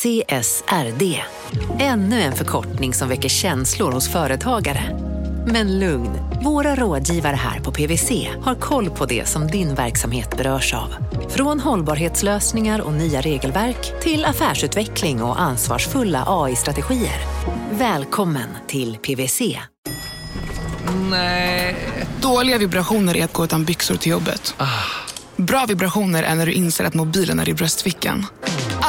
CSRD. Ännu en förkortning som väcker känslor hos företagare. Men lugn, våra rådgivare här på PWC har koll på det som din verksamhet berörs av. Från hållbarhetslösningar och nya regelverk till affärsutveckling och ansvarsfulla AI-strategier. Välkommen till PWC. Nej. Dåliga vibrationer är att gå utan byxor till jobbet. Bra vibrationer är när du inser att mobilen är i bröstfickan.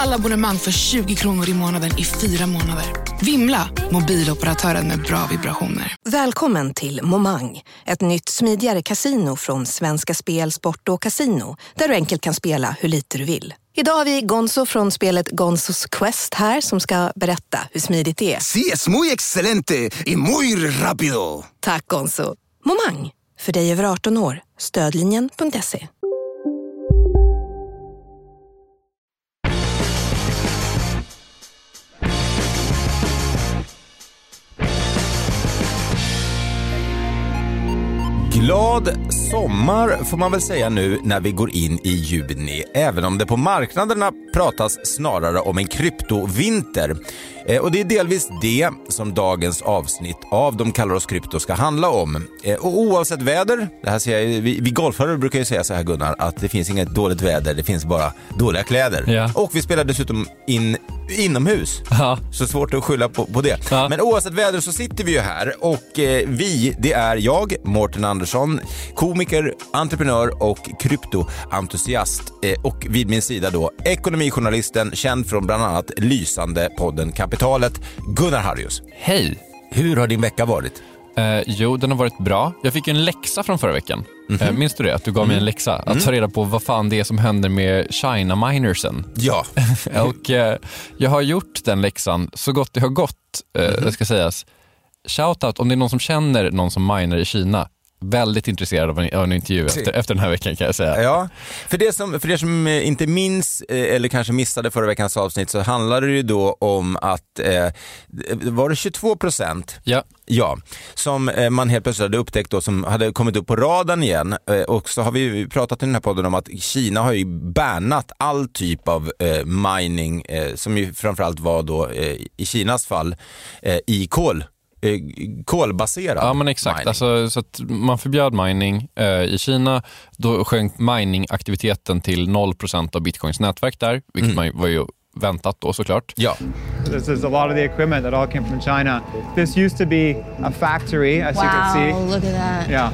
Alla abonnemang för 20 kronor i månaden i fyra månader. Vimla! Mobiloperatören med bra vibrationer. Välkommen till Momang, ett nytt smidigare casino från Svenska Spel, Sport och Casino där du enkelt kan spela hur lite du vill. Idag har vi Gonzo från spelet Gonzos Quest här som ska berätta hur smidigt det är. Sí, es muy excelente y muy rápido. Tack Gonzo! Momang, för dig över 18 år. Stödlinjen.se. Glad sommar får man väl säga nu när vi går in i juni, även om det på marknaderna pratas snarare om en kryptovinter. Eh, och det är delvis det som dagens avsnitt av De kallar oss krypto ska handla om. Eh, och oavsett väder, det här säger jag, vi, vi golfare brukar ju säga så här Gunnar, att det finns inget dåligt väder, det finns bara dåliga kläder. Ja. Och vi spelar dessutom in inomhus, Ja. så svårt att skylla på, på det. Ja. Men oavsett väder så sitter vi ju här och eh, vi, det är jag, Mårten Andersson, komiker, entreprenör och kryptoentusiast. Eh, och vid min sida då ekonomijournalisten, känd från bland annat lysande podden Kapitalet, Gunnar Harrius. Hej. Hur har din vecka varit? Eh, jo, den har varit bra. Jag fick en läxa från förra veckan. Mhm. Eh, minns du det? Att du gav mig en läxa? Att Mm. ta reda på vad fan det är som händer med China-minersen. Ja, Och eh, jag har gjort den läxan så gott det har gått, eh, Mhm. det ska sägas. Shoutout om det är någon som känner någon som miner i Kina. Väldigt intresserad av en, av en intervju efter, efter den här veckan kan jag säga. Ja, för, det som, för er som eh, inte minns eh, eller kanske missade förra veckans avsnitt så handlade det ju då om att, eh, var det 22 procent Ja. Ja, som eh, man helt plötsligt hade upptäckt då som hade kommit upp på radarn igen. Och så har vi pratat i den här podden om att Kina har ju bannat all typ av eh, mining, eh, som ju framförallt var då i Kinas fall i kol, eh, kolbaserad Ja men exakt, mining. alltså, så att man förbjöd mining eh, i Kina. Då sjönk miningaktiviteten till 0% av bitcoins nätverk där, vilket man ju, var ju väntat då såklart. Ja, This is a lot of the equipment that all came from China. This used to be a factory, as you can see. Wow, look at that. Yeah.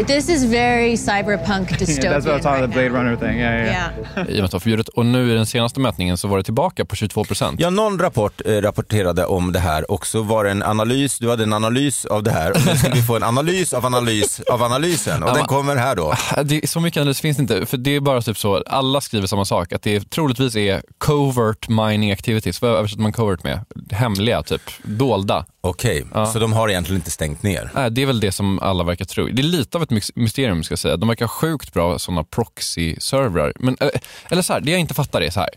It- this is very cyberpunk dystopian that's what I saw the Blade. Runner thing. Yeah, yeah. Yeah. I och med att det var förbjudet. Och nu i den senaste mätningen så var det tillbaka på 22%. Ja, någon rapport eh, rapporterade om det här och så var det en analys, du hade en analys av det här och nu ska vi få en analys av analys av analysen och Ja, den kommer här då. Det är så mycket analys finns det inte, för det är bara typ så, alla skriver samma sak, att det troligtvis är covert mining activities. Vad översätter man covert med? Hemliga, typ. Dolda. Okej, så de har egentligen inte stängt ner? Nej, det är väl det som alla verkar tro. Det är lite av ett mys- mysterium ska jag säga. De verkar ha sjukt bra sådana proxy-servrar. Men, eller, eller så här, det jag inte fattar är så här.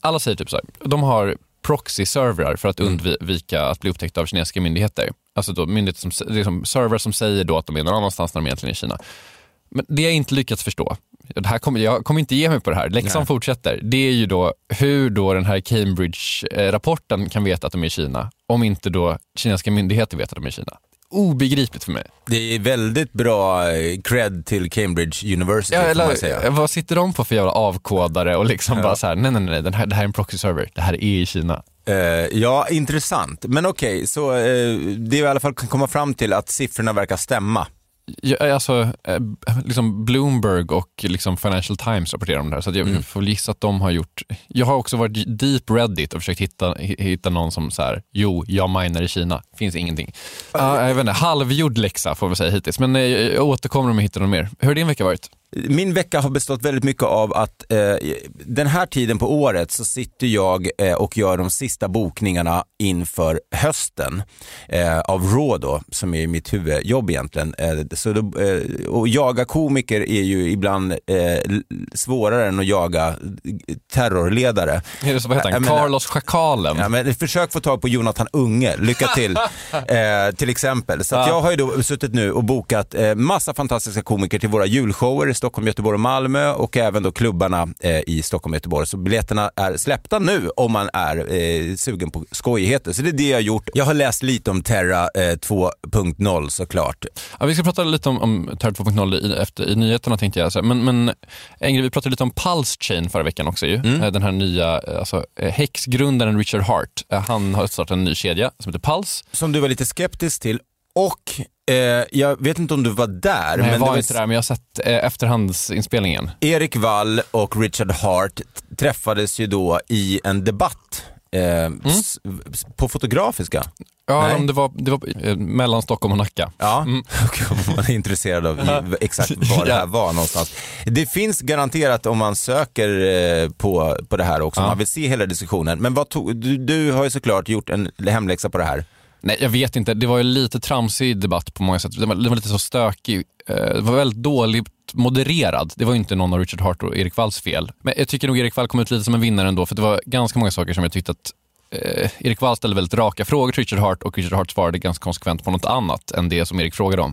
Alla säger typ så här, de har proxy-servrar för att undvika att bli upptäckta av kinesiska myndigheter. Alltså då myndigheter som, det är som servrar som säger då att de är någon annanstans när de egentligen är i Kina. Men det jag inte lyckats förstå, det här kommer, jag kommer inte ge mig på det här, läxan Nej. fortsätter. Det är ju då hur då den här Cambridge-rapporten kan veta att de är i Kina, om inte då kinesiska myndigheter vet att de är i Kina. Obegripligt för mig. Det är väldigt bra eh, cred till Cambridge University Ja, får man eller, säga. vad sitter de på för jävla avkodare och liksom bara så här, nej nej nej, den här, det här är en proxy-server, det här är i Kina. Eh, ja, intressant. Men okej, så eh, det vi i alla fall kan komma fram till att siffrorna verkar stämma. Ja, alltså, eh, liksom Bloomberg och liksom Financial Times rapporterar om det här, så jag får väl gissa att de har gjort... Jag har också varit deep Reddit och försökt hitta, hitta någon som så här, jo, jag minar i Kina. Finns ingenting. Ja, jag vet inte, halvgjord läxa får vi säga hittills, men eh, jag återkommer om jag hittar något mer. Hur har din vecka varit? Min vecka har bestått väldigt mycket av att eh, den här tiden på året så sitter jag eh, och gör de sista bokningarna inför hösten eh, av Raw då, som är mitt huvudjobb egentligen. Eh, så då, eh, och jaga komiker är ju ibland eh, svårare än att jaga terrorledare. Är det så, vad heter han? Carlos Schakalen? Ja, men försök få tag på Jonathan Unge, lycka till. till exempel. Så jag har ju då suttit nu och bokat massa fantastiska komiker till våra julshower Stockholm, Göteborg och Malmö och även då klubbarna eh, i Stockholm och Göteborg. Så biljetterna är släppta nu om man är eh, sugen på skojigheter. Så det är det jag har gjort. Jag har läst lite om Terra eh, 2.0 såklart. Ja, vi ska prata lite om, om Terra 2.0 i, efter, i nyheterna tänkte jag. Men, men en grej, vi pratade lite om Pulse Chain förra veckan också ju. Eh, Den här nya, eh, alltså eh, Hex-grundaren Richard Hart, han har startat en ny kedja som heter Pulse. Som du var lite skeptisk till och eh, jag vet inte om du var där. Nej, jag men var det var inte där, men jag har sett eh, efterhandsinspelningen. Erik Wall och Richard Hart träffades ju då i en debatt eh, s- på Fotografiska. Ja, Nej. om det var, det var eh, mellan Stockholm och Nacka. Ja, Mm. om man är intresserad av exakt var det här var någonstans. Det finns garanterat om man söker eh, på, på det här också, om Ja. man vill se hela diskussionen. Men vad tog, du, du har ju såklart gjort en hemläxa på det här. Nej, jag vet inte. Det var ju lite tramsig debatt på många sätt. Den var, den var lite så stökig. Eh, det var väldigt dåligt modererad. Det var ju inte någon av Richard Hart och Erik Walls fel. Men jag tycker nog Erik Wall kom ut lite som en vinnare ändå, för det var ganska många saker som jag tyckte att eh, Erik Wall ställde väldigt raka frågor till Richard Hart och Richard Hart svarade ganska konsekvent på något annat än det som Erik frågade om.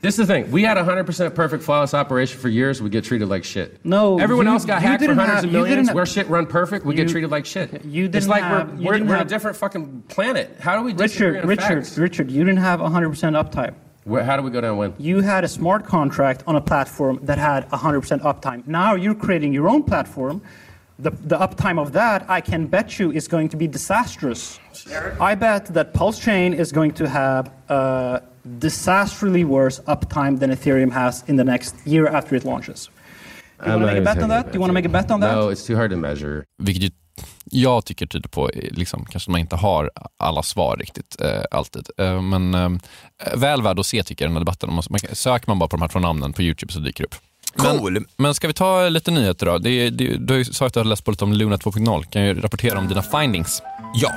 This is the thing. We had a 100% perfect flawless operation for years. We get treated like shit. No, Everyone you- else got hacked for hundreds have- of millions. didn't- Where shit run perfect, we you- get treated like shit. you it's didn't like have- we're, you we're, didn't we're a have- different fucking planet. How do we disagree Richard, Richard, facts? Richard, you didn't have 100% uptime. Where, how do we go down when? You had a smart contract on a platform that had 100% uptime. Now you're creating your own platform. The, the uptime of that, I can bet you, is going to be disastrous. I bet that Pulse Chain is going to have a disastrously worse uptime than Ethereum has in the next year after it launches. You want to make a bet on that? Do you want to make a bet on that? No, it's too hard to measure. Vilket jag tycker tyder på liksom, kanske man inte har alla svar riktigt eh, alltid. Eh, men eh, väl värd att se tycker jag den här debatten. Man, söker man bara på de här två namnen på YouTube så dyker det upp. Cool. Men, men ska vi ta lite nyheter då? Det, det, du sagt att du har läst på lite om Luna 2.0. Kan ju rapportera om dina findings. Ja.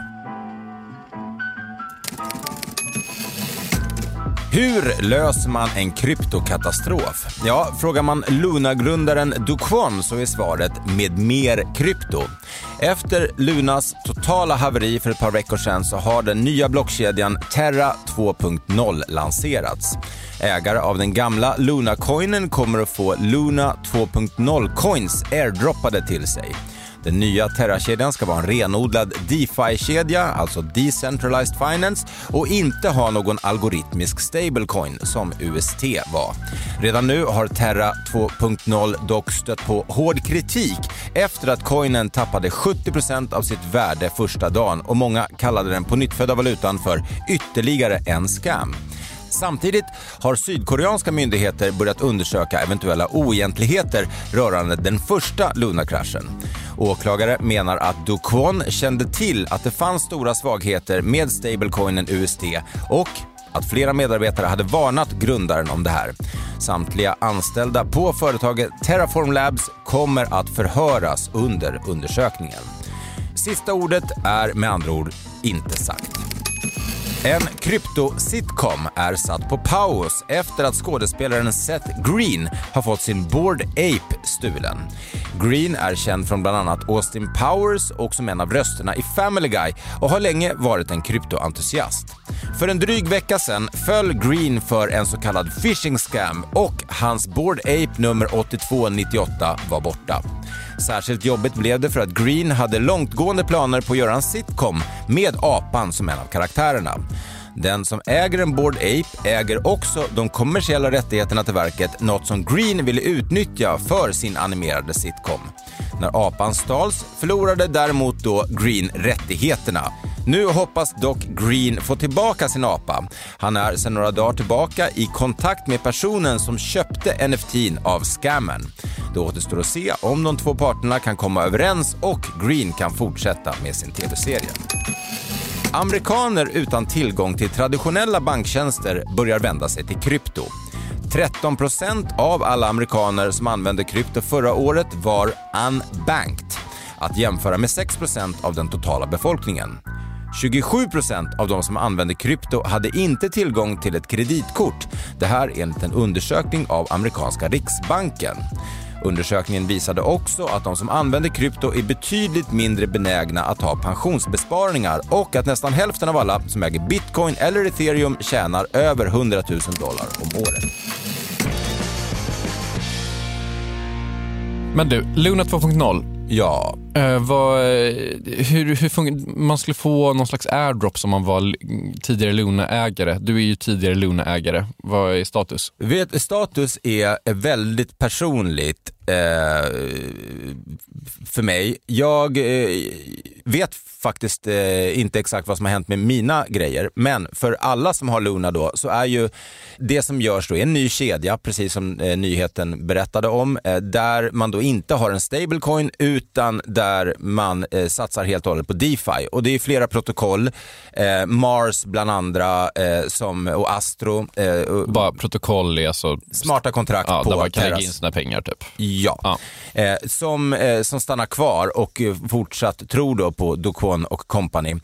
Hur löser man en kryptokatastrof? Ja, frågar man Luna-grundaren Duquon så är svaret med mer krypto. Efter Lunas totala haveri för ett par veckor sedan så har den nya blockkedjan Terra 2.0 lanserats. Ägare av den gamla Luna-coinen kommer att få Luna 2.0 coins airdroppade till sig. Den nya Terra-kedjan ska vara en renodlad DeFi-kedja, alltså Decentralized Finance, och inte ha någon algoritmisk stablecoin som UST var. Redan nu har Terra 2.0 dock stött på hård kritik efter att coinen tappade 70% av sitt värde första dagen och många kallade den på nyttfödda valutan för ytterligare en scam. Samtidigt har sydkoreanska myndigheter börjat undersöka eventuella oegentligheter rörande den första Luna-kraschen. Åklagare menar att Do Kwon kände till att det fanns stora svagheter med stablecoinen USD och att flera medarbetare hade varnat grundaren om det här. Samtliga anställda på företaget Terraform Labs kommer att förhöras under undersökningen. Sista ordet är med andra ord inte sagt. En krypto-sitcom är satt på paus efter att skådespelaren Seth Green har fått sin Bored Ape stulen. Green är känd från bland annat Austin Powers och som en av rösterna i Family Guy och har länge varit en kryptoentusiast. För en dryg vecka sedan föll Green för en så kallad phishing scam och hans Bored Ape nummer 8298 var borta. Särskilt jobbigt blev det för att Green hade långtgående planer på att göra en sitcom med apan som en av karaktärerna. Den som äger en Bored Ape äger också de kommersiella rättigheterna till verket, något som Green ville utnyttja för sin animerade sitcom. När apan stals förlorade däremot då Green rättigheterna. Nu hoppas dock Green få tillbaka sin apa. Han är sedan några dagar tillbaka i kontakt med personen som köpte NFTn av scammen. Det återstår att se om de två parterna kan komma överens och Green kan fortsätta med sin tv-serie. Amerikaner utan tillgång till traditionella banktjänster börjar vända sig till krypto. 13% av alla amerikaner som använde krypto förra året var unbanked, att jämföra med 6% av den totala befolkningen. 27% av de som använde krypto hade inte tillgång till ett kreditkort. Det här enligt en undersökning av amerikanska riksbanken. Undersökningen visade också att de som använder krypto är betydligt mindre benägna att ha pensionsbesparingar och att nästan hälften av alla som äger bitcoin eller ethereum tjänar över 100 000 dollar om året. Men du, Luna 2.0. Ja. Uh, vad, eh, hur, hur man skulle få någon slags airdrop om man var tidigare Luna-ägare. Du är ju tidigare Luna-ägare. Vad är status? Vet, status är väldigt personligt eh, för mig. Jag eh, vet faktiskt eh, inte exakt vad som har hänt med mina grejer, men för alla som har Luna då så är ju det som görs då en ny kedja, precis som eh, nyheten berättade om, där man då inte har en stablecoin utan där man eh, satsar helt och hållet på DeFi. Och det är flera protokoll, eh, Mars bland andra eh, som, och Astro. Eh, och Bara protokoll är alltså... Smarta kontrakt ja, på där man kan lägga in sina pengar typ. Ja, Eh, som, som stannar kvar och fortsatt tror då på Duquon och Company.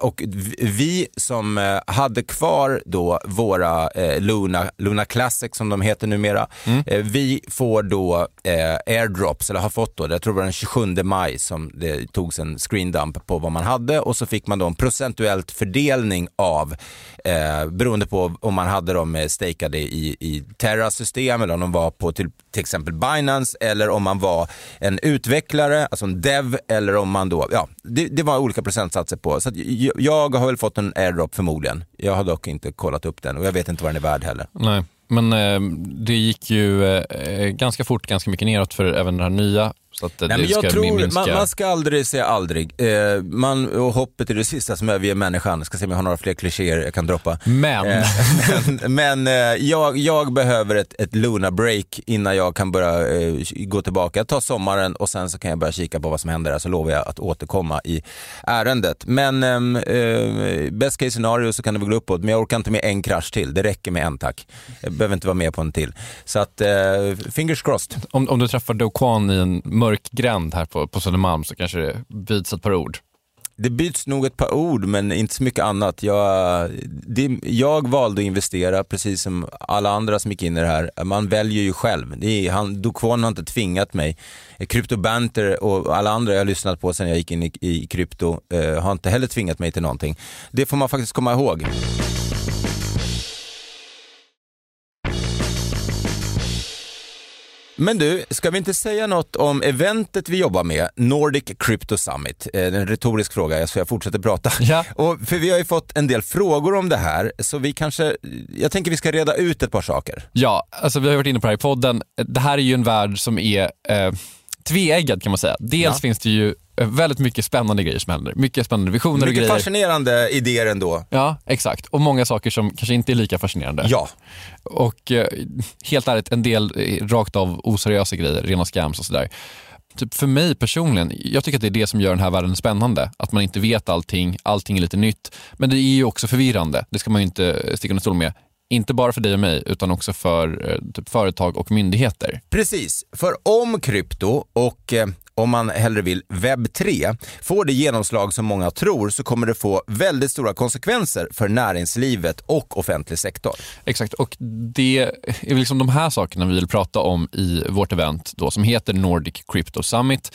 Och vi som hade kvar då våra Luna, Luna Classic som de heter numera, eh, vi får då airdrops, eller har fått då, jag tror det var den 27 maj som det togs en screendump på vad man hade och så fick man då en procentuellt fördelning av, eh, beroende på om man hade dem eh, stakade i, i Terra-system eller om de var på till, till exempel Binance eller om man var en utvecklare, alltså en dev eller om man då, ja, det, det var olika procentsatser på. Så att jag, jag har väl fått en airdrop förmodligen. Jag har dock inte kollat upp den och jag vet inte vad den är värd heller. Nej, men eh, det gick ju eh, eh ganska fort, ganska mycket neråt för även den här nya. Så att eh, Nej, men jag tror, minska. man, man ska aldrig säga aldrig. Eh, man, och hoppet är det sista som överger människan. Ska se om jag har några fler klichéer jag kan droppa. Men. Eh, men men eh, jag, jag behöver ett, ett Luna break innan jag kan börja eh, gå tillbaka. Jag tar sommaren och sen så kan jag börja kika på vad som händer där så lovar jag att återkomma i ärendet. Men ehm, eh, best case scenario så kan det väl gå uppåt men jag orkar inte med en krasch till. Det räcker med en tack. Jag behöver inte vara med på en till. Så att eh, fingers crossed. Om, om du träffar Do Kwon i en mörk gränd här på, på Södermalm så kanske det byts ett par ord. Det byts nog ett par ord men inte så mycket annat. Jag, det, jag valde att investera precis som alla andra som gick in i det här. Man väljer ju själv. Det är, han, har inte tvingat mig. Crypto Banter och alla andra jag har lyssnat på sen jag gick in i, i krypto eh, har inte heller tvingat mig till någonting. Det får man faktiskt komma ihåg. Men du, ska vi inte säga något om eventet vi jobbar med, Nordic Crypto Summit? Eh, en retorisk fråga, så jag fortsätter prata. Ja. Och för vi har ju fått en del frågor om det här, så vi kanske, jag tänker vi ska reda ut ett par saker. Ja, alltså vi har varit inne på det här i podden. Det här är ju en värld som är eh, tveeggad kan man säga. Dels Ja. finns det ju väldigt mycket spännande grejer som händer. Mycket spännande visioner och Mycket grejer. fascinerande idéer ändå. Ja, exakt. Och många saker som kanske inte är lika fascinerande. Ja. Och eh, helt ärligt, en del eh, rakt av oseriösa grejer, rena scams och sådär. Typ för mig personligen, jag tycker att det är det som gör den här världen spännande. Att man inte vet allting, allting är lite nytt. Men det är ju också förvirrande, det ska man ju inte sticka under stol med. Inte bara för dig och mig, utan också för eh, typ företag och myndigheter. Precis, för om krypto och eh, om man hellre vill webb 3 får det genomslag som många tror så kommer det få väldigt stora konsekvenser för näringslivet och offentlig sektor. Exakt, och det är liksom de här sakerna vi vill prata om i vårt event då, som heter Nordic Crypto Summit.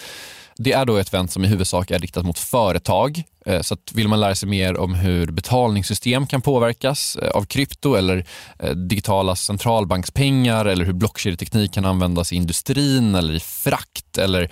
Det är då ett event som i huvudsak är riktat mot företag. Eh, så att vill man lära sig mer om hur betalningssystem kan påverkas eh, av krypto eller eh, digitala centralbankspengar eller hur blockkedjeteknik kan användas i industrin eller i frakt eller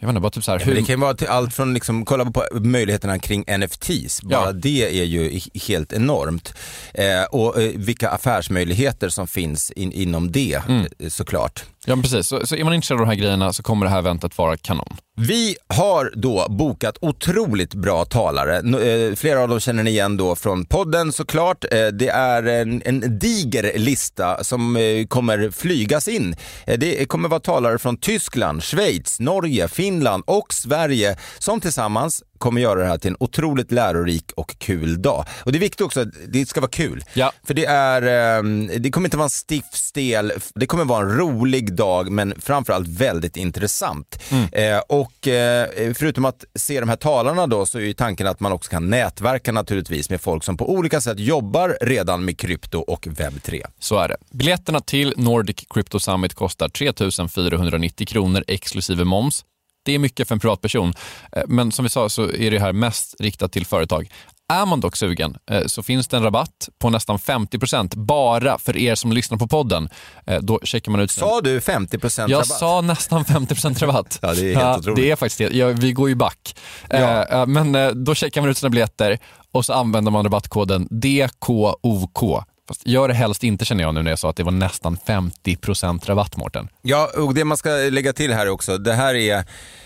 jag vet inte, bara typ så här, Ja, hur, det kan vara till allt från, liksom, kolla på möjligheterna kring NFTs, bara Ja. det är ju helt enormt. Eh, och eh, vilka affärsmöjligheter som finns in, inom det Mm. eh, såklart ja, precis. Så, så är man intresserad av de här grejerna så kommer det här eventet vara kanon. Vi har då bokat otroligt bra talare. N- eh, Flera av dem känner ni igen då från podden såklart. Eh, Det är en, en diger lista som eh, kommer flygas in. Eh, Det kommer vara talare från Tyskland, Schweiz, Norge, Finland och Sverige som tillsammans kommer göra det här till en otroligt lärorik och kul dag. Och det är viktigt också att det ska vara kul. Ja. För det är, eh, det kommer inte vara en stiff stel, det kommer vara en rolig dag men framförallt väldigt intressant. Eh, och eh, förutom att se de här talarna då så är tanken att man också kan nätverka naturligtvis med folk som på olika sätt jobbar redan med krypto och webb 3. Så är det. Biljetterna till Nordic Crypto Summit kostar 3 490 kronor exklusive moms. Det är mycket för en privatperson, Eh, men som vi sa så är det här mest riktat till företag. Är man dock sugen eh, så finns det en rabatt på nästan 50% bara för er som lyssnar på podden. Eh, Då checkar man ut sin... Sa du 50% Jag rabatt? sa nästan 50% rabatt. Ja, det är helt otroligt. Det är faktiskt det. Ja, vi går ju back. Eh, Men då checkar man ut sina biljetter och så använder man rabattkoden DKOK. Fast gör det helst inte känner jag nu när jag sa att det var nästan 50% rabatt Mårten. Ja, och det man ska lägga till här också, det här är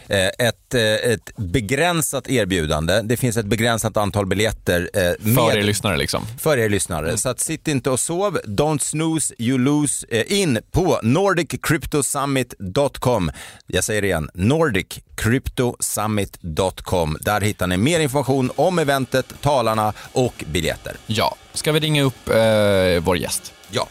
eh, ett, eh, ett begränsat erbjudande. Det finns ett begränsat antal biljetter. eh, För er lyssnare liksom. För er lyssnare. Så att sitt inte och sov. Don't snooze, you lose. In på nordiccryptosummit.com. Jag säger det igen, nordiccryptosummit.com. Där hittar ni mer information om eventet, talarna och biljetter. Ja, ska vi ringa upp eh, vår gäst? Ja.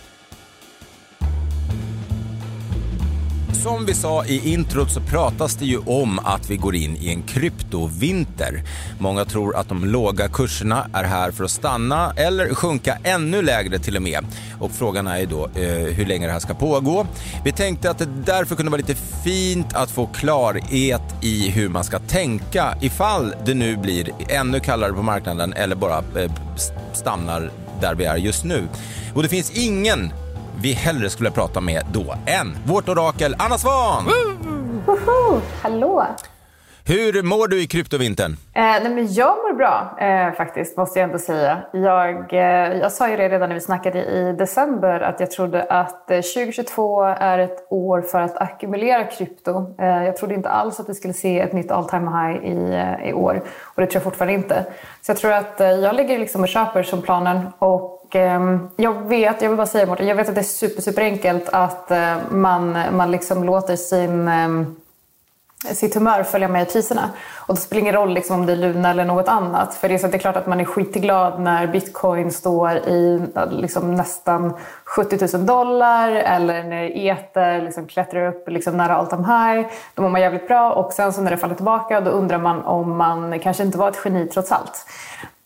Som vi sa i introt så pratas det ju om att vi går in i en kryptovinter. Många tror att de låga kurserna är här för att stanna eller sjunka ännu lägre till och med. Och frågan är ju då eh, hur länge det här ska pågå. Vi tänkte att det därför kunde vara lite fint att få klarhet i hur man ska tänka ifall det nu blir ännu kallare på marknaden eller bara eh, stannar där vi är just nu. Och det finns ingen vi hellre skulle prata med då än vårt orakel Anna Svan! Woho! Hallå! Hur mår du i kryptovintern? Eh, nej men jag mår bra eh, faktiskt, måste jag ändå säga. Jag, eh, jag sa ju det redan när vi snackade i december att jag trodde att eh, 2022 är ett år för att ackumulera krypto. Eh, jag trodde inte alls att vi skulle se ett nytt all time high i, eh, i år och det tror jag fortfarande inte. Så jag tror att eh, jag ligger liksom och köper som planen och eh, jag vet, jag vill bara säga Mårten, jag vet att det är super, super enkelt att eh, man, man liksom låter sin eh, sitt humör följa med i priserna. Och det spelar ingen roll liksom om det är Luna eller något annat. För det är, så att det är klart att man är skitglad när bitcoin står i liksom nästan 70 000 dollar eller när eter liksom klättrar upp liksom nära all time high. Då mår man jävligt bra och sen så när det faller tillbaka då undrar man om man kanske inte var ett geni trots allt.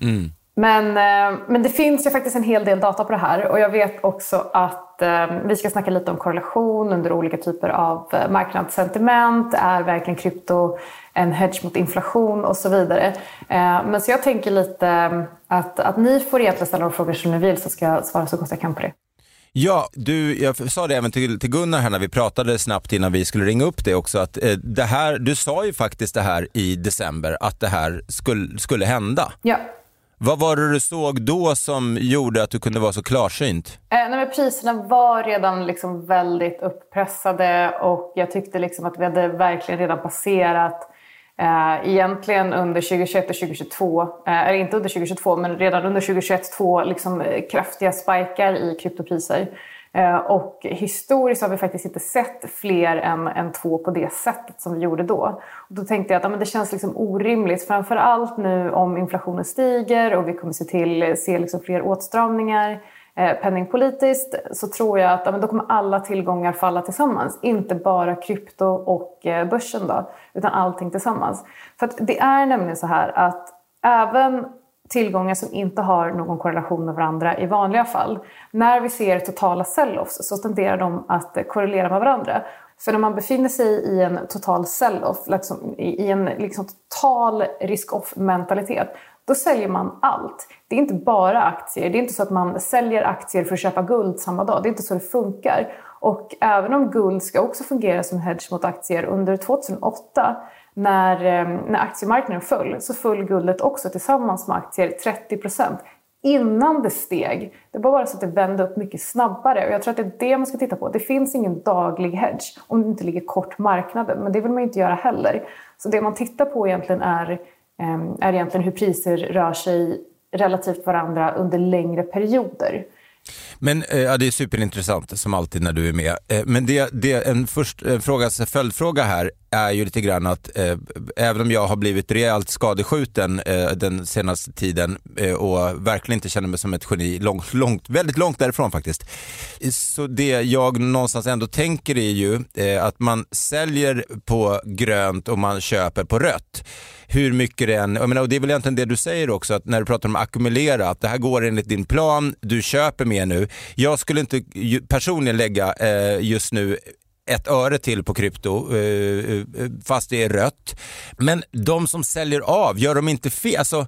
Mm. Men, eh, men det finns ju faktiskt en hel del data på det här och jag vet också att eh, vi ska snacka lite om korrelation under olika typer av eh, marknadssentiment. Är verkligen krypto en hedge mot inflation och så vidare. Men så jag tänker lite att, att ni får egentligen ställa de frågor som ni vill så ska jag svara så gott jag kan på det. Ja, du, jag sa det även till, till Gunnar här när vi pratade snabbt innan vi skulle ringa upp det också att eh, det här, du sa ju faktiskt det här i december att det här skulle, skulle hända. Ja. Vad var det du såg då som gjorde att du kunde vara så klarsynt? Eh, nej, men priserna var redan liksom väldigt upppressade. och jag tyckte liksom att vi hade verkligen redan passerat eh, egentligen under 2021 och 2022, eh, eller inte under 2022 men redan under 2021 två liksom, eh, kraftiga spikar i kryptopriser. Eh, och historiskt har vi faktiskt inte sett fler än, än två på det sättet som vi gjorde då. Och då tänkte jag att ja, men det känns liksom orimligt, framförallt nu om inflationen stiger och vi kommer se, till, se liksom fler åtstramningar eh, penningpolitiskt så tror jag att ja, men då kommer alla tillgångar falla tillsammans. Inte bara krypto och eh, börsen då, utan allting tillsammans. För att det är nämligen så här att även tillgångar som inte har någon korrelation med varandra i vanliga fall. När vi ser totala sell-offs så tenderar de att korrelera med varandra. För när man befinner sig i en total sell-off, liksom, i en liksom, total risk-off-mentalitet, då säljer man allt. Det är inte bara aktier. Det är inte så att man säljer aktier för att köpa guld samma dag. Det är inte så det funkar. Och även om guld ska också fungera som hedge mot aktier under 2008 när, eh, när aktiemarknaden föll så föll guldet också tillsammans med aktier 30% innan det steg. Det var bara så att det vände upp mycket snabbare och jag tror att det är det man ska titta på. Det finns ingen daglig hedge om du inte ligger kort marknaden, men det vill man ju inte göra heller. Så det man tittar på egentligen är, ehm, är egentligen hur priser rör sig relativt varandra under längre perioder. Men eh, ja, det är superintressant som alltid när du är med. Eh, Men det, det, en, först, en fråga, en följdfråga här är ju lite grann att eh, även om jag har blivit rejält skadeskjuten eh, den senaste tiden eh, och verkligen inte känner mig som ett geni, långt, långt, väldigt långt därifrån faktiskt. Så det jag någonstans ändå tänker är ju eh, att man säljer på grönt och man köper på rött hur mycket det än, jag menar, och det är väl egentligen det du säger också, att när du pratar om att ackumulera, att det här går enligt din plan, du köper mer nu. Jag skulle inte personligen lägga eh, just nu ett öre till på krypto, eh, eh, fast det är rött. Men de som säljer av, gör de inte fel? Alltså,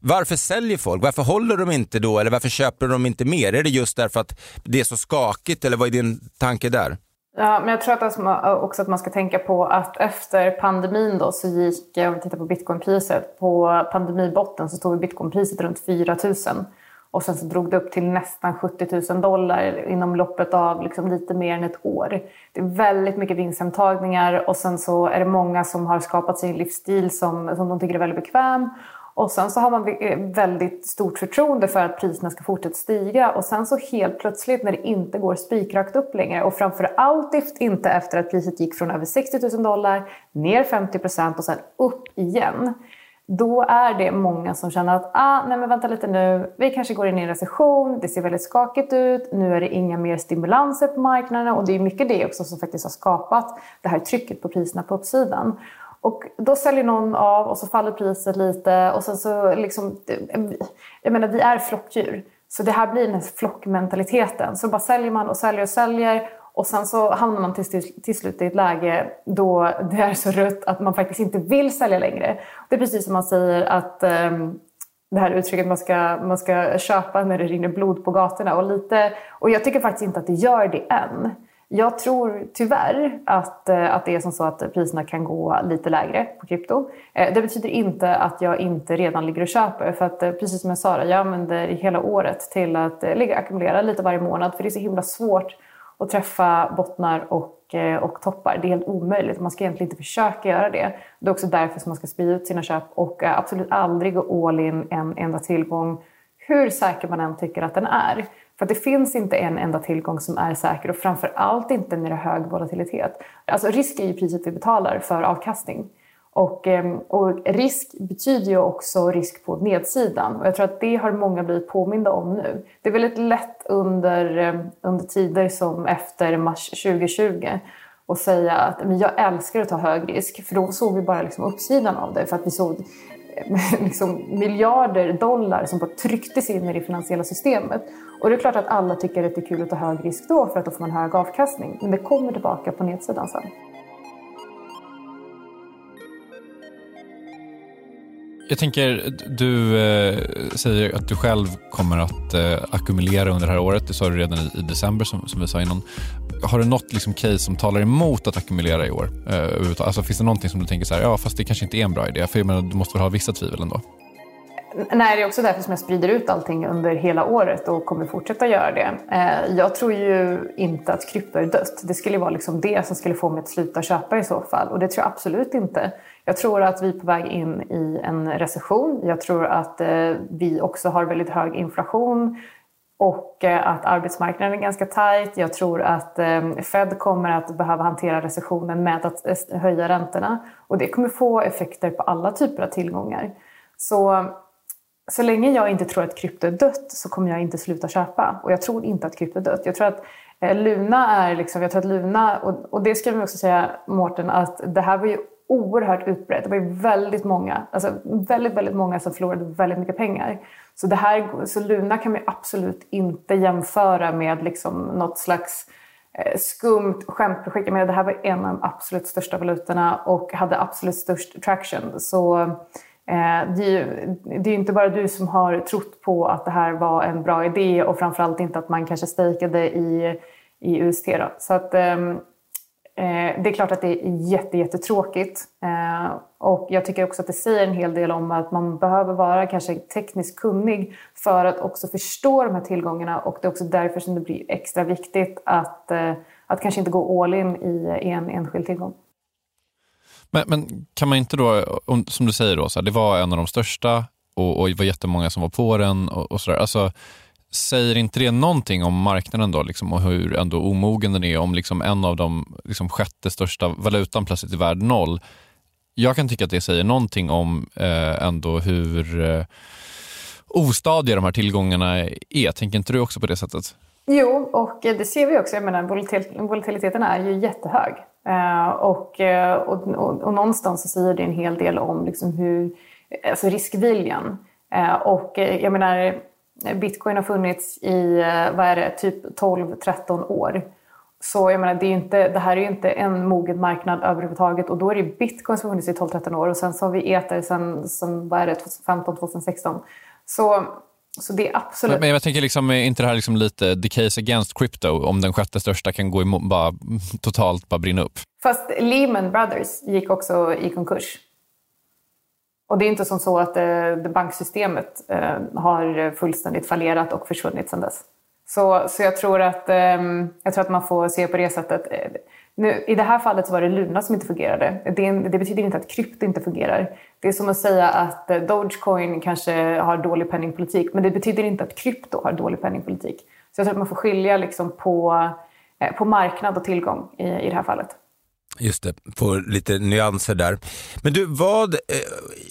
Varför säljer folk? Varför håller de inte då eller varför köper de inte mer? Är det just därför att det är så skakigt eller vad är din tanke där? Ja, men jag tror att alltså, också att man ska tänka på att efter pandemin då så gick, om vi tittar på bitcoinpriset, på pandemibotten så stod bitcoinpriset runt 4 000. Och sen så drog det upp till nästan 70 000 dollar inom loppet av liksom lite mer än ett år. Det är väldigt mycket vinsthemtagningar och sen så är det många som har skapat sin livsstil som, som de tycker är väldigt bekväm. Och sen så har man väldigt stort förtroende för att priserna ska fortsätta stiga och sen så helt plötsligt när det inte går spikrakt upp längre och framför allt inte efter att priset gick från över 60 000 dollar ner 50 procent och sen upp igen då är det många som känner att ah, nej men vänta lite nu, vi kanske går in i en recession, det ser väldigt skakigt ut, nu är det inga mer stimulanser på marknaderna. och det är mycket det också som faktiskt har skapat det här trycket på priserna på uppsidan. Och då säljer någon av och så faller priset lite och sen så liksom, jag menar vi är flockdjur. Så det här blir den här flockmentaliteten. Så bara säljer man och säljer och säljer och sen så hamnar man till, till slut i ett läge då det är så rött att man faktiskt inte vill sälja längre. Det är precis som man säger att um, det här uttrycket man ska, man ska köpa när det rinner blod på gatorna. Och, lite, och jag tycker faktiskt inte att det gör det än. Jag tror tyvärr att, eh, att det är som så att priserna kan gå lite lägre på krypto. Eh, det betyder inte att jag inte redan ligger och köper. För att eh, precis som jag sa, jag använder hela året till att ligga och ackumulera lite varje månad. För det är så himla svårt att träffa bottnar och, eh, och toppar. Det är helt omöjligt. Man ska egentligen inte försöka göra det. Det är också därför som man ska sprida ut sina köp och eh, absolut aldrig gå all in en enda tillgång hur säker man än tycker att den är. För det finns inte en enda tillgång som är säker och framför allt inte när det är hög volatilitet. Alltså risk är ju priset vi betalar för avkastning. Och, ehm, och, risk betyder ju också risk på nedsidan. Och jag tror att det har många blivit påminda om nu. Det är väldigt lätt under, ehm, under tider som efter mars 2020 att säga att men jag älskar att ta hög risk. För då såg vi bara liksom uppsidan av det. För att vi såg ehm, liksom miljarder dollar som bara trycktes in i det finansiella systemet. Och det är klart att alla tycker att det är kul att ta hög risk då för att då får man hög avkastning. Men det kommer tillbaka på nedsidan sen. Jag tänker, du eh, säger att du själv kommer att eh, ackumulera under det här året. Det sa du redan i, i december som, som vi sa innan. Har du något liksom, case som talar emot att ackumulera i år? Eh, alltså, finns det någonting som du tänker så här, ja fast det kanske inte är en bra idé? För jag menar, du måste väl ha vissa tvivel ändå? Nej, det är också därför som jag sprider ut allting under hela året och kommer fortsätta göra det. Eh, jag tror ju inte att krypto är dött. Det skulle vara liksom det som skulle få mig att sluta köpa i så fall. Och det tror jag absolut inte. Jag tror att vi är på väg in i en recession. Jag tror att eh, vi också har väldigt hög inflation och eh, att arbetsmarknaden är ganska tajt. Jag tror att eh, Fed kommer att behöva hantera recessionen med att eh, höja räntorna. Och det kommer få effekter på alla typer av tillgångar. Så så länge jag inte tror att krypto är dött så kommer jag inte sluta köpa. Och jag tror inte att krypto är dött. Jag tror att eh, Luna är liksom, jag tror att Luna, och, och det ska vi också säga Mårten, att det här var ju oerhört utbrett. Det var ju väldigt många, alltså väldigt, väldigt många som förlorade väldigt mycket pengar. Så, det här, så Luna kan man absolut inte jämföra med liksom något slags eh, skumt skämtprojekt. Jag menar, det här var en av de absolut största valutorna och hade absolut störst traction. Så Eh, det är ju det är inte bara du som har trott på att det här var en bra idé och framförallt inte att man kanske stakade i, i UST. Då. Så att, eh, Eh, det är klart att det är jätte, jättetråkigt. Eh, och jag tycker också att det säger en hel del om att man behöver vara kanske tekniskt kunnig för att också förstå de här tillgångarna och det är också därför som det blir extra viktigt att, eh, att kanske inte gå all in i en enskild tillgång. Men, men, kan man inte då, som du säger, då, så här, det var en av de största och, och det var jättemånga som var på den och, och sådär. Alltså, säger inte det någonting om marknaden då liksom, och hur ändå omogen den är om liksom, en av de liksom, sjätte största valutan plötsligt är värd noll? Jag kan tycka att det säger någonting om eh, ändå hur eh, ostadiga de här tillgångarna är. Tänker inte du också på det sättet? Jo, och det ser vi också. Jag menar, volatiliteten är ju jättehög. Eh, och, eh, och, och, och, någonstans så säger det en hel del om liksom hur, alltså riskviljan. Eh, och eh, jag menar, bitcoin har funnits i vad är det, typ 12-13 år. Så jag menar, det, är inte, det här är ju inte en mogen marknad överhuvudtaget och då är det bitcoin som har funnits i 12-13 år och sen så har vi ether sen, sen vad är det, 2015-2016. Så, så det är absolut... Men jag tänker, liksom, är inte det här liksom lite the case against crypto om den sjätte största kan gå emot, bara totalt bara brinna upp? Fast Lehman Brothers gick också i konkurs. Och det är inte som så att eh, banksystemet eh, har fullständigt fallerat och försvunnit sedan dess. Så, så jag, tror att, eh, jag tror att man får se på det sättet. Eh, nu, I det här fallet så var det Luna som inte fungerade. Det, det, betyder inte att krypto inte fungerar. Det är som att säga att eh, Dogecoin kanske har dålig penningpolitik men det betyder inte att krypto har dålig penningpolitik. Så jag tror att man får skilja liksom på, eh, på marknad och tillgång i, i det här fallet. Just det, få lite nyanser där. Men du, vad, eh,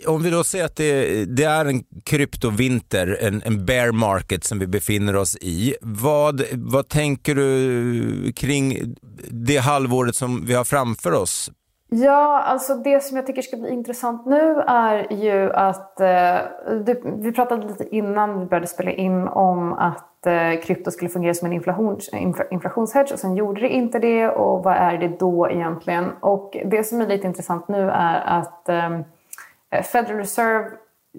om vi då säger att det, det är en kryptovinter, en, en bear market som vi befinner oss i. Vad, vad tänker du kring det halvåret som vi har framför oss? Ja, alltså det som jag tycker ska bli intressant nu är ju att... Eh, du, vi pratade lite innan vi började spela in om att eh, krypto skulle fungera som en inflations, inflationshedge och sen gjorde det inte det och vad är det då egentligen? Och det som är lite intressant nu är att eh, Federal Reserve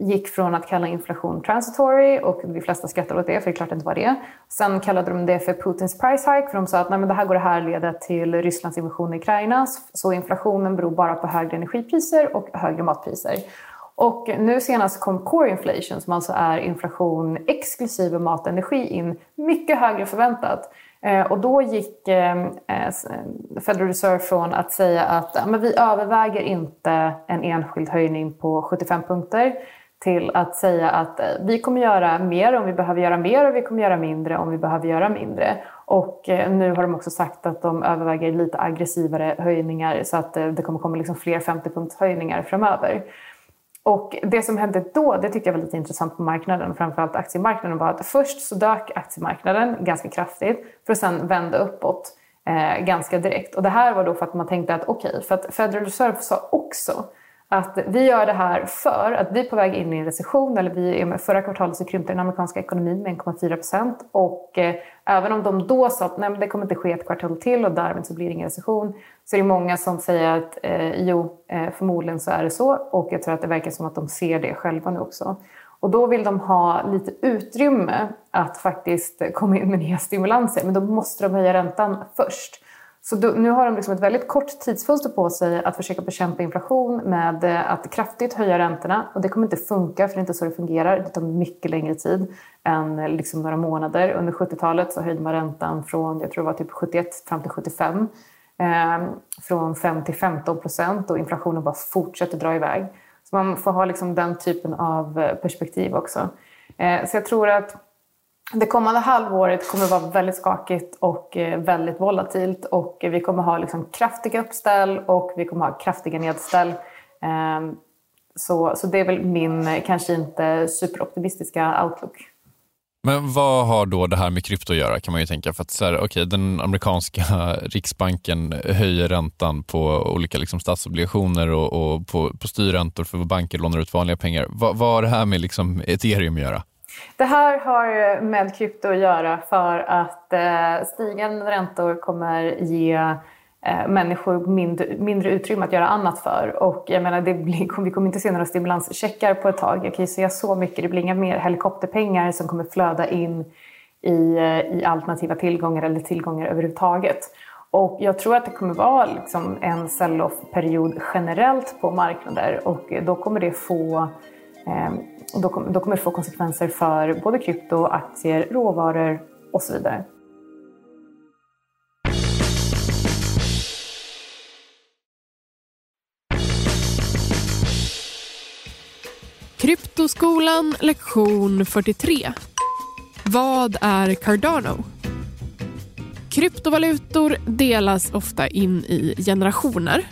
gick från att kalla inflation transitory och de flesta skrattade åt det för det är klart det inte var det. Sen kallade de det för Putins price hike för de sa att Nej, men det här går det här leda till Rysslands invasion i Ukraina så inflationen beror bara på högre energipriser och högre matpriser. Och nu senast kom core inflation som alltså är inflation exklusive mat och energi in mycket högre förväntat. Eh, och då gick eh, Federal Reserve från att säga att men vi överväger inte en enskild höjning på 75 punkter till att säga att eh, vi kommer göra mer om vi behöver göra mer och vi kommer göra mindre om vi behöver göra mindre. Och eh, nu har de också sagt att de överväger lite aggressivare höjningar så att eh, det kommer komma liksom fler 50 punktshöjningar framöver. Och det som hände då, det tyckte jag var lite intressant på marknaden, framförallt aktiemarknaden, var att först så dök aktiemarknaden ganska kraftigt för att sen vända uppåt eh, ganska direkt. Och det här var då för att man tänkte att okej, okay, för att Federal Reserve sa också att vi gör det här för att vi är på väg in i en recession. Eller vi, förra kvartalet så krympte den amerikanska ekonomin med 1,4 procent. Och eh, även om de då sa att nej, det kommer inte ske ett kvartal till och därmed så blir det ingen recession. Så är det många som säger att eh, jo, eh, förmodligen så är det så. Och jag tror att det verkar som att de ser det själva nu också. Och då vill de ha lite utrymme att faktiskt komma in med nya stimulanser. Men då måste de höja räntan först. Så då, nu har de liksom ett väldigt kort tidsfönster på sig att försöka bekämpa inflation med eh, att kraftigt höja räntorna. Och det kommer inte funka, för det är inte så det fungerar. Det tar mycket längre tid än eh, liksom några månader. Under 70-talet så höjde man räntan från jag tror det var typ 71 fram till 75. Eh, från 5 till 15 procent och inflationen bara fortsätter dra iväg. Så man får ha liksom den typen av eh, perspektiv också. Eh, så jag tror att det kommande halvåret kommer att vara väldigt skakigt och eh, väldigt volatilt och vi kommer ha liksom kraftiga uppställ och vi kommer ha kraftiga nedställ. Ehm, så, så det är väl min eh, kanske inte superoptimistiska outlook. Men vad har då det här med krypto att göra kan man ju tänka. För att så här, okay, den amerikanska riksbanken höjer räntan på olika liksom, statsobligationer och, och på, på styrräntor för banker lånar ut vanliga pengar. Vad, vad har det här med liksom, ethereum att göra? Det här har med krypto att göra för att eh, stigande räntor kommer ge eh, människor mindre, mindre utrymme att göra annat för. Och jag menar, det blir, vi kommer inte se några stimulanscheckar på ett tag. Jag kan ju säga så mycket, det blir inga mer helikopterpengar som kommer flöda in i, eh, i alternativa tillgångar eller tillgångar överhuvudtaget. Och jag tror att det kommer vara liksom en sell-off-period generellt på marknader och då kommer det få eh, och då, kom, då kommer det få konsekvenser för både krypto, aktier, råvaror och så vidare. Kryptoskolan lektion 43. Vad är Cardano? Kryptovalutor delas ofta in i generationer.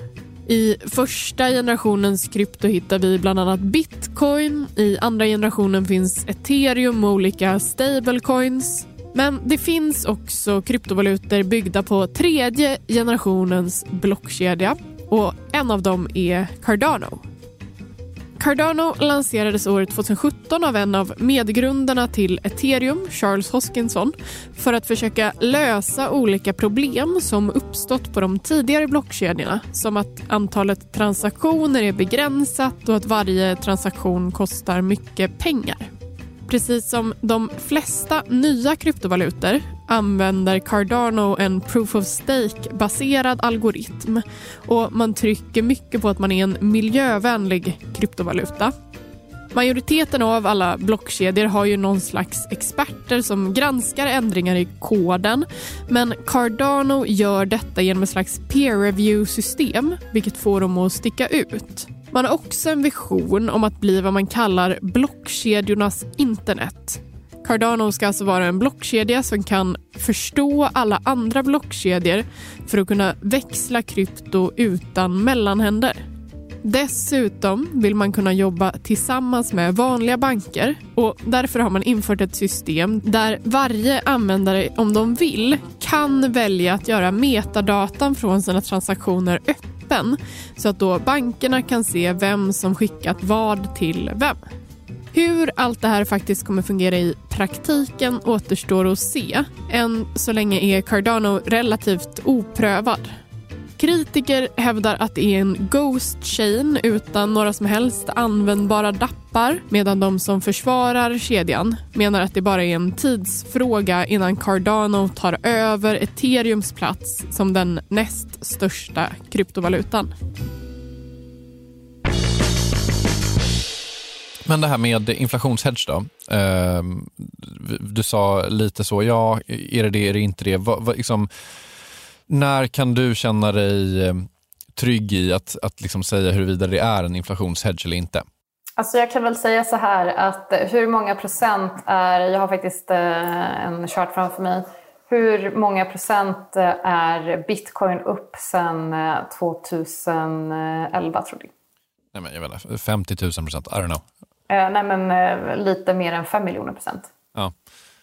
I första generationens krypto hittar vi bland annat bitcoin. I andra generationen finns ethereum och olika stablecoins. Men det finns också kryptovalutor byggda på tredje generationens blockkedja och en av dem är Cardano. Cardano lanserades år 2017 av en av medgrundarna till ethereum, Charles Hoskinson för att försöka lösa olika problem som uppstått på de tidigare blockkedjorna som att antalet transaktioner är begränsat och att varje transaktion kostar mycket pengar. Precis som de flesta nya kryptovalutor använder Cardano en proof of stake-baserad algoritm och man trycker mycket på att man är en miljövänlig kryptovaluta. Majoriteten av alla blockkedjor har ju någon slags experter som granskar ändringar i koden men Cardano gör detta genom ett slags peer review-system vilket får dem att sticka ut. Man har också en vision om att bli vad man kallar blockkedjornas internet. Cardano ska alltså vara en blockkedja som kan förstå alla andra blockkedjor för att kunna växla krypto utan mellanhänder. Dessutom vill man kunna jobba tillsammans med vanliga banker och därför har man infört ett system där varje användare, om de vill, kan välja att göra metadatan från sina transaktioner öppen så att då bankerna kan se vem som skickat vad till vem. Hur allt det här faktiskt kommer fungera i praktiken återstår att se. Än så länge är Cardano relativt oprövad. Kritiker hävdar att det är en Ghost Chain utan några som helst användbara dappar medan de som försvarar kedjan menar att det bara är en tidsfråga innan Cardano tar över ethereums plats som den näst största kryptovalutan. Men det här med inflationshedge då. Ehm, du sa lite så, ja, är det det, är det inte det? Vad, vad, liksom, när kan du känna dig ehm, trygg i att, att liksom säga huruvida det är en inflationshedge eller inte? Alltså jag kan väl säga så här att hur många procent är, jag har faktiskt eh, en chart framför mig, hur många procent är bitcoin upp sedan 2011 tror du? Nej, men jag vet inte, 50 000 procent, I don't know. Eh, nej, men eh, lite mer än 5 miljoner procent. Ja.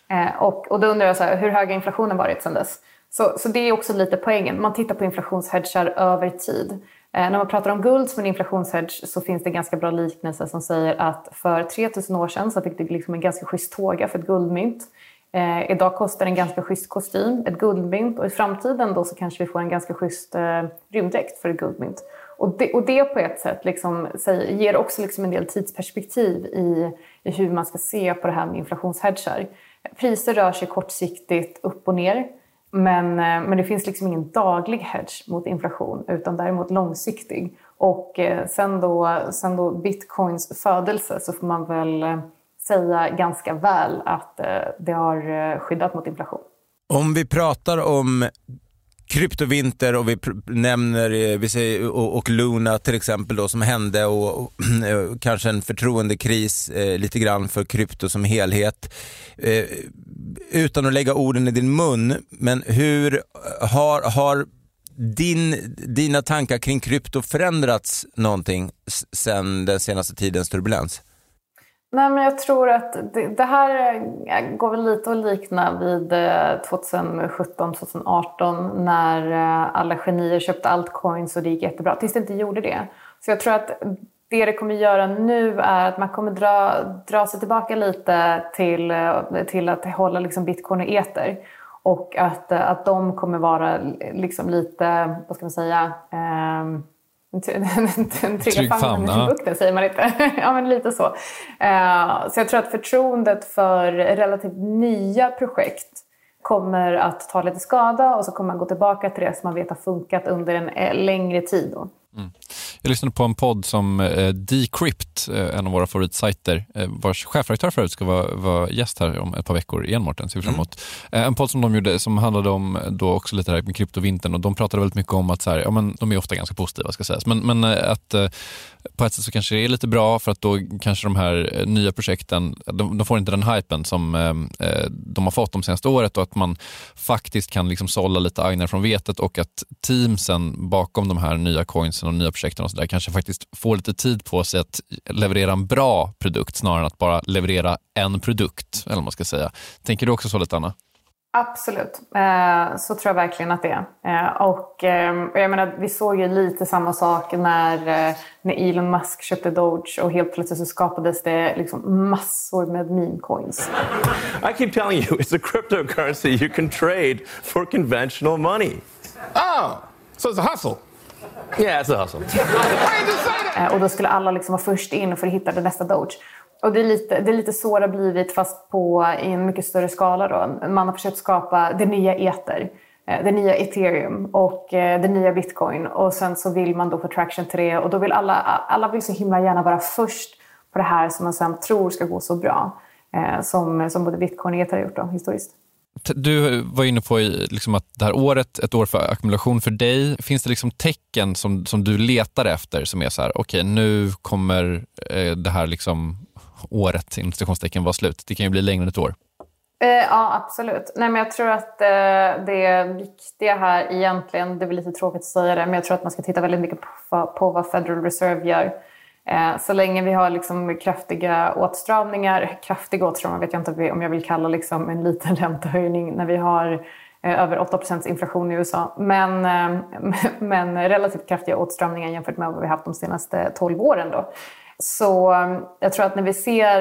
Eh, och, och då undrar jag så här, hur hög har inflationen varit sedan dess? Så, så det är också lite poängen. Man tittar på inflationshedgar över tid. Eh, när man pratar om guld som en inflationshedge så finns det en ganska bra liknelse som säger att för 3000 år sedan så fick du liksom en ganska schysst tåga för ett guldmynt. Eh, idag kostar en ganska schysst kostym ett guldmynt och i framtiden då så kanske vi får en ganska schysst eh, rymddräkt för ett guldmynt. Och det, och det på ett sätt liksom, säger, ger också liksom en del tidsperspektiv i, i hur man ska se på det här med inflationshedgar. Priser rör sig kortsiktigt upp och ner. Men, eh, men det finns liksom ingen daglig hedge mot inflation utan däremot långsiktig. Och eh, sen då, sen då bitcoins födelse så får man väl eh, säga ganska väl att det har skyddat mot inflation. Om vi pratar om kryptovinter och vi nämner eh, vi säger, och, och, Luna till exempel då som hände och, och eh, kanske en förtroendekris eh, lite grann för krypto som helhet. Eh, utan att lägga orden i din mun, men hur har, har din, dina tankar kring krypto förändrats någonting sen den senaste tidens turbulens? Nej, men jag tror att det, det, här går väl lite att likna vid eh, 2017-2018 när eh, alla genier köpte altcoins och det gick jättebra, tills det inte gjorde det. Så jag tror att det det kommer göra nu är att man kommer dra, dra sig tillbaka lite till, eh, till att hålla liksom bitcoin och eter. Och att, att de kommer vara liksom lite, vad ska man säga, eh, en trygg famn i bukten säger man inte. ja, men lite så. Uh, så jag tror att förtroendet för relativt nya projekt kommer att ta lite skada och så kommer man gå tillbaka till det som man vet har funkat under en eh, längre tid. Då. Mm. Jag lyssnade på en podd som eh, Decrypt, eh, en av våra favoritsajter, eh, vars chefredaktör förut ska vara, vara gäst här om ett par veckor igen Mårten, ser vi fram emot. Mm. En podd som de gjorde som handlade om då också lite här med kryptovintern och de pratade väldigt mycket om att så här, ja, men de är ofta ganska positiva ska sägas, men, men att på ett sätt så kanske det är lite bra för att då kanske de här eh, nya projekten, de, de får inte den hypen som eh, eh, de har fått de senaste året och att man faktiskt kan liksom sålla lite agnar från vetet och att teamsen bakom de här nya coinsen och nya projekten och så där kanske faktiskt får lite tid på sig att leverera en bra produkt snarare än att bara leverera en produkt. eller vad man ska säga. Tänker du också så lite Anna? Absolut, eh, så tror jag verkligen att det är. Eh, och eh, jag menar, vi såg ju lite samma sak när, eh, när Elon Musk köpte Doge och helt plötsligt så skapades det liksom massor med meme coins. I keep telling you, it's a cryptocurrency you can trade for conventional money. Oh, so it's a hustle. Yeah, it's a hustle. Och då skulle alla liksom vara först in för att hitta det nästa Doge. Och det är, lite, det är lite så det har blivit fast på, i en mycket större skala. Då. Man har försökt skapa det nya ether, eh, det nya ethereum och eh, det nya bitcoin. Och sen så vill man då få traction till det och då vill alla, alla vill så himla gärna vara först på det här som man sen tror ska gå så bra. Eh, som, som både bitcoin och ether har gjort då, historiskt. Du var inne på liksom att det här året, ett år för ackumulation för dig. Finns det liksom tecken som, som du letar efter som är så här, okej okay, nu kommer det här liksom året inom citationstecken var slut? Det kan ju bli längre än ett år. Eh, ja, absolut. Nej, men jag tror att eh, det viktiga här egentligen, det är väl lite tråkigt att säga det, men jag tror att man ska titta väldigt mycket på, på vad Federal Reserve gör. Eh, så länge vi har liksom kraftiga åtstramningar, kraftiga åtstramningar vet jag inte om jag vill kalla liksom en liten räntehöjning när vi har eh, över 8% inflation i USA. Men, eh, men relativt kraftiga åtstramningar jämfört med vad vi haft de senaste 12 åren. Då. Så mm, jag tror att när vi ser,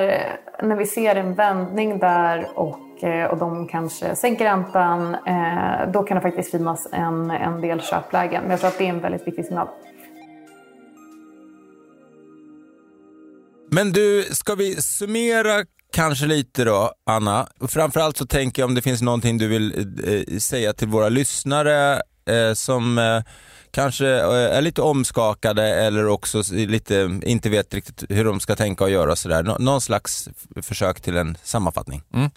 när vi ser en vändning där och, eh, och de kanske sänker räntan, eh, då kan det faktiskt finnas en, en del köplägen. Men jag tror att det är en väldigt viktig signal. Men du, ska vi summera kanske lite då, Anna? Framförallt så tänker jag om det finns någonting du vill eh, säga till våra lyssnare som kanske eh, är lite omskakade eller också lite, inte vet riktigt hur de ska tänka och göra sådär. Nå någon slags försök till en sammanfattning. Mm.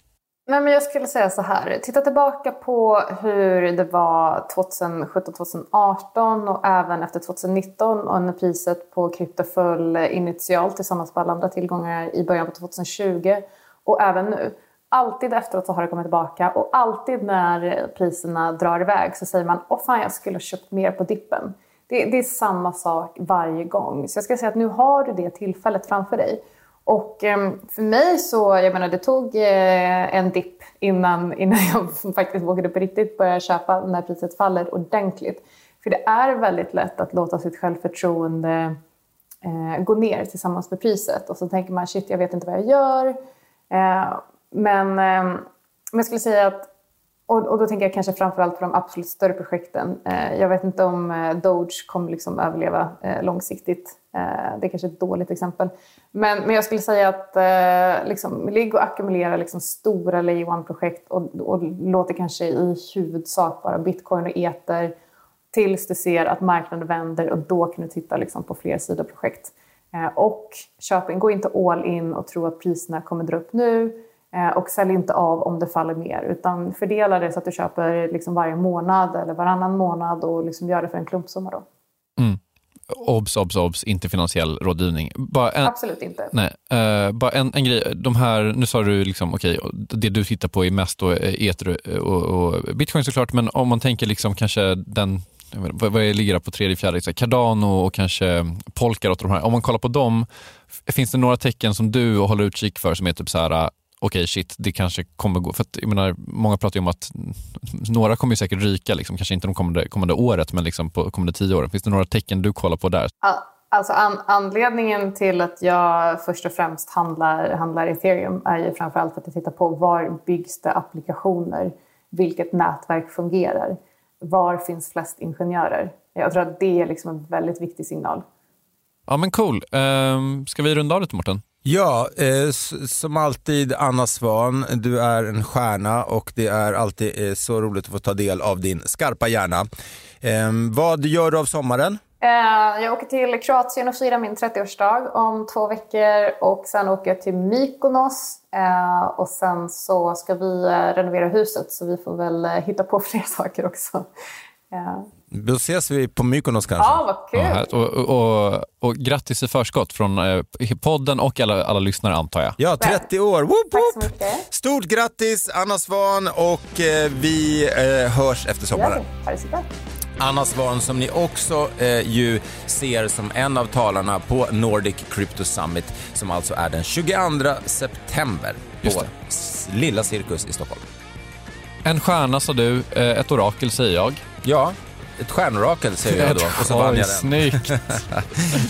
Nej, men jag skulle säga så här. Titta tillbaka på hur det var 2017-2018 och även efter 2019 och när priset på krypto föll initialt tillsammans med alla andra tillgångar i början på 2020 och även nu. Alltid efteråt så har det kommit tillbaka och alltid när priserna drar iväg så säger man åh fan jag skulle ha köpt mer på dippen. Det, det är samma sak varje gång. Så jag ska säga att nu har du det tillfället framför dig. Och ehm, för mig så, jag menar det tog eh, en dipp innan, innan jag faktiskt vågade på riktigt börja köpa när priset faller ordentligt. För det är väldigt lätt att låta sitt självförtroende eh, gå ner tillsammans med priset. Och så tänker man shit, jag vet inte vad jag gör. Eh, men, ehm, men jag skulle säga att och, och, då tänker jag kanske framförallt på de absolut större projekten. Eh, jag vet inte om eh, Doge kommer liksom överleva eh, långsiktigt. Det är kanske ett dåligt exempel. Men, men jag skulle säga att eh, liksom, ligg och ackumulera liksom, stora Lay one-projekt och, och låt det kanske i huvudsak vara bitcoin och eter tills du ser att marknaden vänder och då kan du titta liksom, på fler sidoprojekt. Eh, och köp in, gå inte all in och tro att priserna kommer dra upp nu och sälj inte av om det faller mer utan fördela det så att du köper liksom varje månad eller varannan månad och liksom gör det för en klumpsumma. Då. Mm. Obs, obs, obs, inte finansiell rådgivning. En, Absolut inte. Nej, uh, bara en, en grej. De här, nu sa du liksom, okej, okay, det du tittar på är mest då ether och, och, bitcoin såklart, men om man tänker liksom kanske den vad, vad ligger på tredje, fjärde, Cardano och kanske Polkadot och de här. Om man kollar på dem, finns det några tecken som du håller utkik för som är typ så här, okej shit, det kanske kommer gå. För att, jag menar, många pratar ju om att några kommer säkert ryka, liksom, kanske inte de kommande, kommande året, men liksom på kommande tio åren. Finns det några tecken du kollar på där? Alltså an anledningen till att jag först och främst handlar, handlar ethereum är ju framförallt att jag tittar på var byggs det applikationer? Vilket nätverk fungerar? Var finns flest ingenjörer? Jag tror att det är liksom en väldigt viktig signal. Ja men cool. Um, ska vi runda av lite Mårten? Ja, eh, som alltid Anna Svan, du är en stjärna och det är alltid eh, så roligt att få ta del av din skarpa hjärna. Eh, vad gör du av sommaren? Eh, jag åker till Kroatien och firar min 30-årsdag om två veckor och sen åker jag till Mykonos eh, och sen så ska vi eh, renovera huset så vi får väl eh, hitta på fler saker också. Eh, då ses vi på Mykonos kanske. Ja, vad kul. Ja, och, och, och, och, grattis i förskott från eh, podden och alla, alla lyssnare antar jag. Ja, 30 år. Woop, woop. Tack så mycket. Stort grattis Anna Svan och eh, vi eh, hörs efter sommaren. Ja, det så Anna Svan som ni också eh, ju ser som en av talarna på Nordic Crypto Summit som alltså är den 22 september på Lilla Cirkus i Stockholm. En stjärna sa du, eh, ett orakel säger jag. Ja, ett stjärnorakel säger jag då och så vann Oj, jag den. snyggt.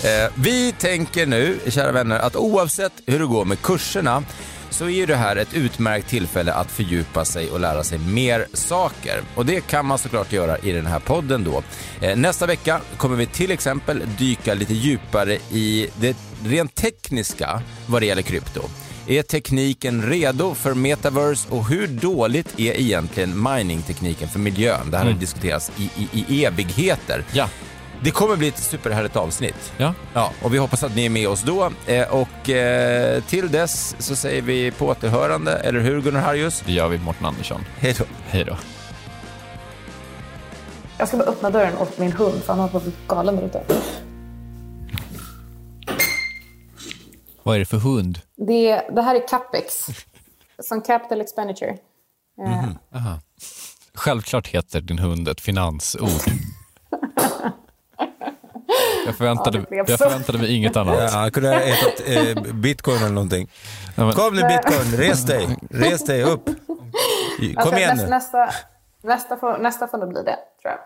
Eh, Vi tänker nu, kära vänner, att oavsett hur det går med kurserna så är ju det här ett utmärkt tillfälle att fördjupa sig och lära sig mer saker. Och det kan man såklart göra i den här podden då. Eh, Nästa vecka kommer vi till exempel dyka lite djupare i det rent tekniska vad det gäller krypto. Är tekniken redo för metaverse och hur dåligt är egentligen miningtekniken för miljön? Det här har Mm. diskuterats i, i, i evigheter. Ja. Det kommer bli ett superhärligt avsnitt. Ja. Ja, och vi hoppas att ni är med oss då. Eh, och eh, till dess så säger vi på återhörande, eller hur Gunnar Harjus? Det gör vi, Mårten Andersson. Hej då. Hej då. Jag ska bara öppna dörren åt min hund för han har blivit galen där ute. Vad är det för hund? Det, det här är Capex. Som Capital Expenditure. Eh, Aha. Självklart heter din hund ett finansord. Jag förväntade, Ja, jag förväntade mig inget annat. Ja, han kunde ha hetat eh, bitcoin eller någonting. Kom nu bitcoin, res dig, res dig upp. Kom alltså, igen nästa, nu. nästa, nästa, får, nästa får nog bli det, tror jag.